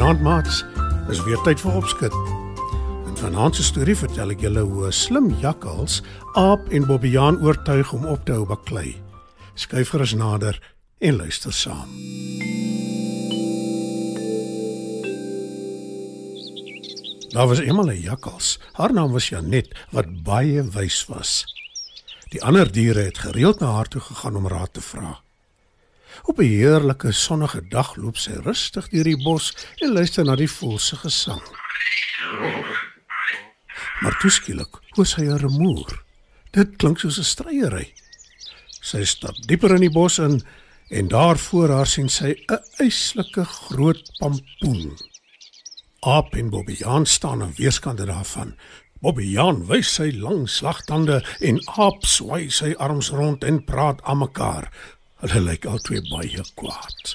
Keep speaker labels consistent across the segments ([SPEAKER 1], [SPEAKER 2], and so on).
[SPEAKER 1] Goeienaand maats. Dis weer tyd vir opskud. In vanaand se storie vertel ek julle hoe 'n slim jakkals aap en Bobbejaan oortuig om op te hou baklei. Skyf gerus nader en luister saam. Daar was eendag 'n jakkals. Haar naam was Janet wat baie wys was. Die ander diere het gereeld na haar toe gegaan om raad te vra. Op 'n heerlike sonnige dag loop sy rustig deur die bos en luister na die voëls se gesang. Maar toeskielik hoor sy 'n rumoer. Dit klink soos 'n stryery. Sy stap dieper in die bos in en daar voor haar sien sy 'n eislike groot pampoen. Aap en Bobbejaan staan aan weerskante daarvan. Bobbejaan wys sy lang slagtande en Aap swai sy arms rond en praat aan mekaar. Hulle lyk albei baie kwaad.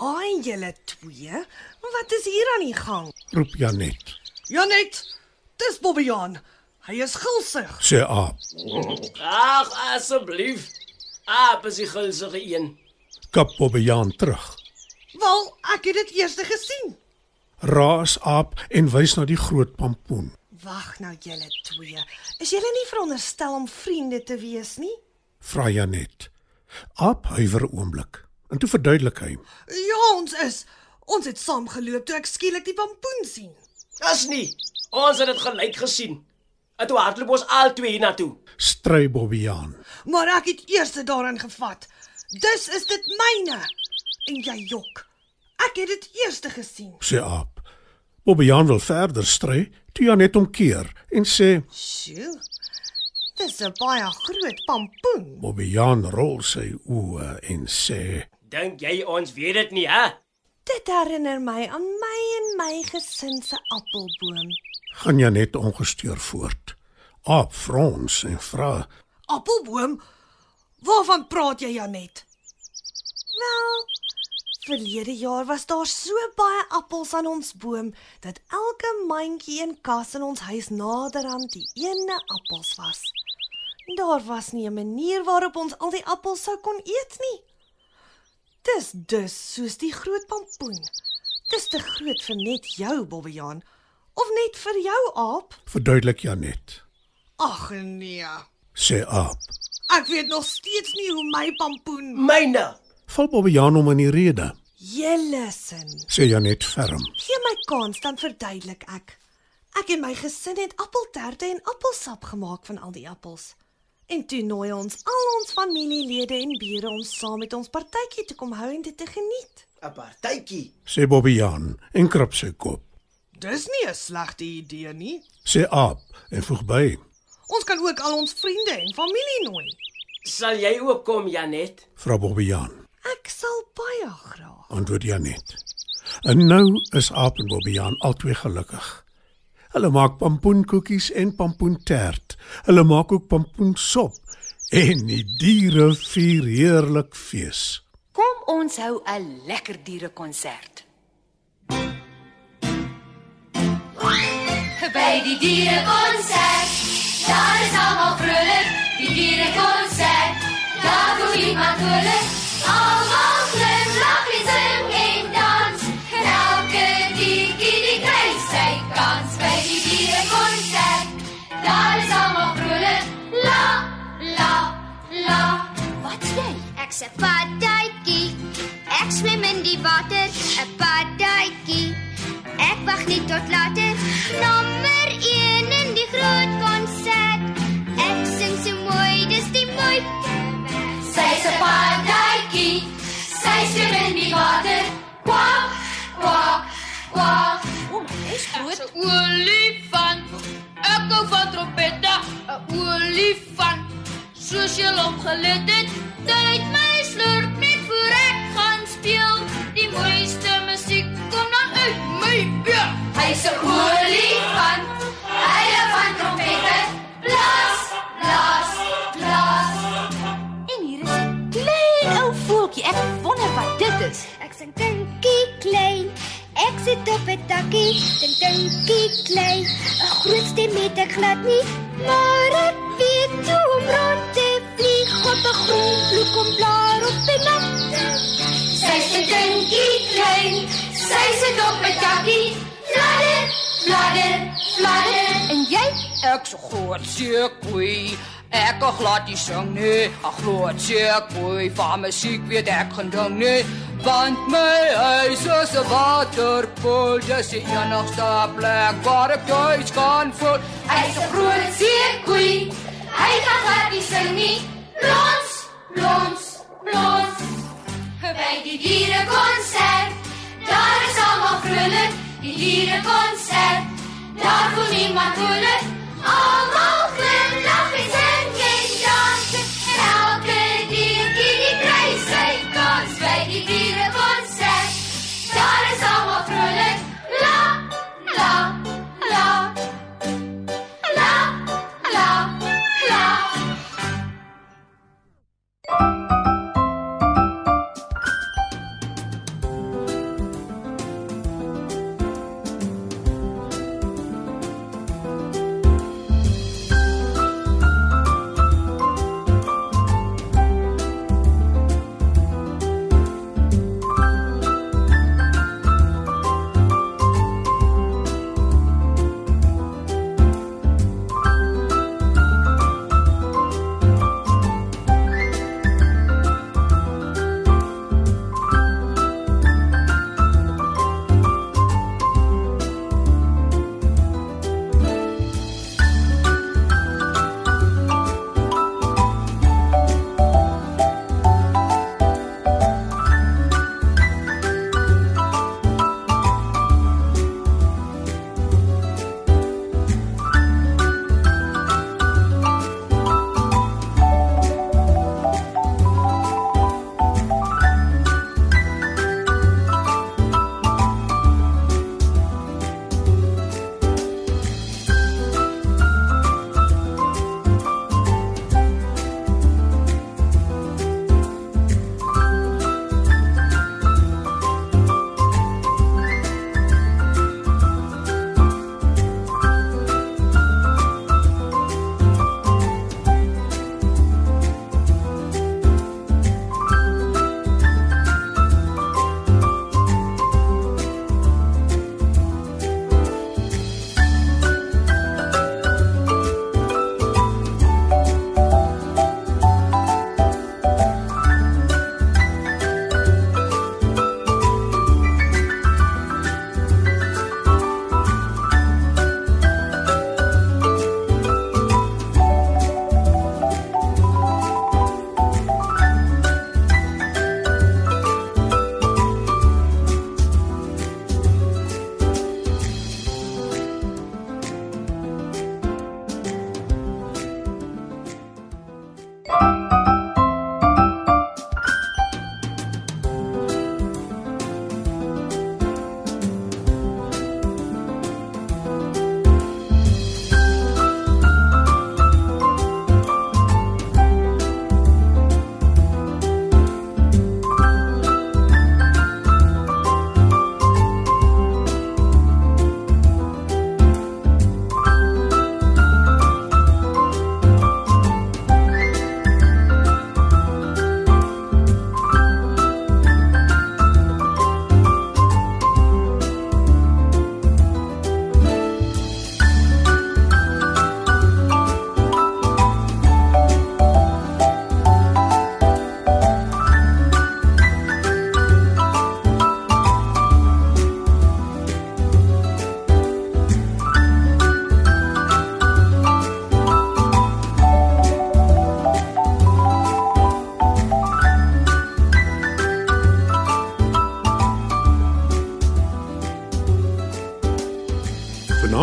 [SPEAKER 2] Haai julle twee, wat is hier aan die gang?
[SPEAKER 1] Roep Janet.
[SPEAKER 2] Janet, dis Bobbejaan. Hy is gulsig.
[SPEAKER 1] Sê Aap.
[SPEAKER 3] Ag, asseblief. Aap is die gulsige een.
[SPEAKER 1] Kap Bobbejaan terug.
[SPEAKER 2] Wel, ek het dit eers gesien.
[SPEAKER 1] Raas Aap en wys na die groot pampoen.
[SPEAKER 2] Wag nou julle twee. Is julle nie veronderstel om vriende te wees nie?
[SPEAKER 1] Vra Janet. Aap huiwer 'n oomblik en toe verduidelik hy.
[SPEAKER 2] Ja, ons is. Ons het saam geloop toe ek skielik die pampoen sien.
[SPEAKER 3] As nie. Ons het dit gelyk gesien. En toe hardloop ons al twee hiernatoe.
[SPEAKER 1] Stry Bobbejaan.
[SPEAKER 2] Maar ek het eers daarin gevat. Dis is dit myne. En jy jok. Ek het dit eers gesien.
[SPEAKER 1] Sê Aap. Bobbejaan wil verder stry, toe Janet omkeer en sê
[SPEAKER 2] Sjoe. Dis 'n baie groot pampoen.
[SPEAKER 1] Bobbejaan rol sy oë en sê
[SPEAKER 3] Dink jy ons weet dit nie, hè?
[SPEAKER 2] Dit herinner my aan my en my gesin se appelboom.
[SPEAKER 1] gaan Janet ongestuur voort. Aap frons en vra
[SPEAKER 2] Appelboom? Waarvan praat jy, Janet? Wel, verlede jaar was daar so baie appels aan ons boom dat elke mandjie en kas in ons huis naderhand die ene appels was. Daar was nie 'n manier waarop ons al die appels sou kon eet nie. Dis dus soos die groot pampoen. Dis te groot vir net jou, Bobbejaan, of net vir jou aap?
[SPEAKER 1] verduidelik Janet.
[SPEAKER 2] Ag nee.
[SPEAKER 1] Sê Aap.
[SPEAKER 2] Ek weet nog steeds nie hoe my pampoen
[SPEAKER 3] Myne.
[SPEAKER 1] Val Bobbejaan om in die rede.
[SPEAKER 2] Julle sin.
[SPEAKER 1] Sê Janet ferm.
[SPEAKER 2] Gee my kans dan verduidelik ek. Ek en my gesin het appelterte en appelsap gemaak van al die appels. En toe nooi ons al ons familielede en bure ons saam met ons partytjie te kom hou en dit te geniet.
[SPEAKER 3] 'n Partytjie.
[SPEAKER 1] Sê Bobbejaan en krap sy kop.
[SPEAKER 2] Dis nie 'n slegte idee nie.
[SPEAKER 1] Sê Aap en voeg by.
[SPEAKER 2] Ons kan ook al ons vriende en familie nooi.
[SPEAKER 3] Sal jy ook kom, Janet?
[SPEAKER 1] Vra Bobbejaan.
[SPEAKER 2] Ek sal baie graag.
[SPEAKER 1] Antwoord Janet. En nou is Aap en Bobbejaan albei gelukkig. Hulle maak pampoenkoekies en pampoentert. Hulle maak ook pampoensop en die diere vier heerlik fees.
[SPEAKER 4] Kom ons hou 'n lekker dierekonsert.
[SPEAKER 5] By die dierekonsert, daar is almal vrolik. Die dierekonsert, daar voel iemand vrolik.
[SPEAKER 6] Ek's 'n padatjie. Ek swem in die water, 'n padatjie. Ek wag net tot later. Nommer 1 in die groot konsert. Ek sing so mooi, dis die mooiste.
[SPEAKER 5] Sy's 'n padatjie. Sy swem in die water. Kwak, kwak, kwak.
[SPEAKER 4] Groot
[SPEAKER 7] olifant. Ek hou van trompette, 'n olifant soos jy opgelet het. Tyd my slurp net voor
[SPEAKER 6] ek
[SPEAKER 5] gaan speel. Die mooiste musiek kom dan uit my beur. Hy's 'n olifant, hy hou van trompette. Blaas, blaas, blaas.
[SPEAKER 4] En hier is
[SPEAKER 5] 'n klein ou
[SPEAKER 4] voeltjie. Ek wonder wat dit is.
[SPEAKER 6] Ek sing dinkie klein. Ek sit op 'n takkie, dink dinkie klein. 'n Groot stem het ek glad nie, maar ek weet hoe om rond te op 'n groen vloek om blaar op die nat.
[SPEAKER 5] Sy's 'n dinkie klein, sy sit op 'n takkie. Fladder, fladder, fladder.
[SPEAKER 7] En jy? Ek so groot seekoei. Ek kan glad nie sing nie. Ag groot seekoei, van musiek weet ek geen ding nie. Want my huis is 'n waterpoel, dis die enigste plek waar ek tuis kan voel.
[SPEAKER 5] Hy's 'n groot seekoei. Hy kan glad nie sing nie. Plons, plons, plons. By die dierekonsert, daar is almal vrolik. Die dierekonsert, daar voel niemand moeilik. Almal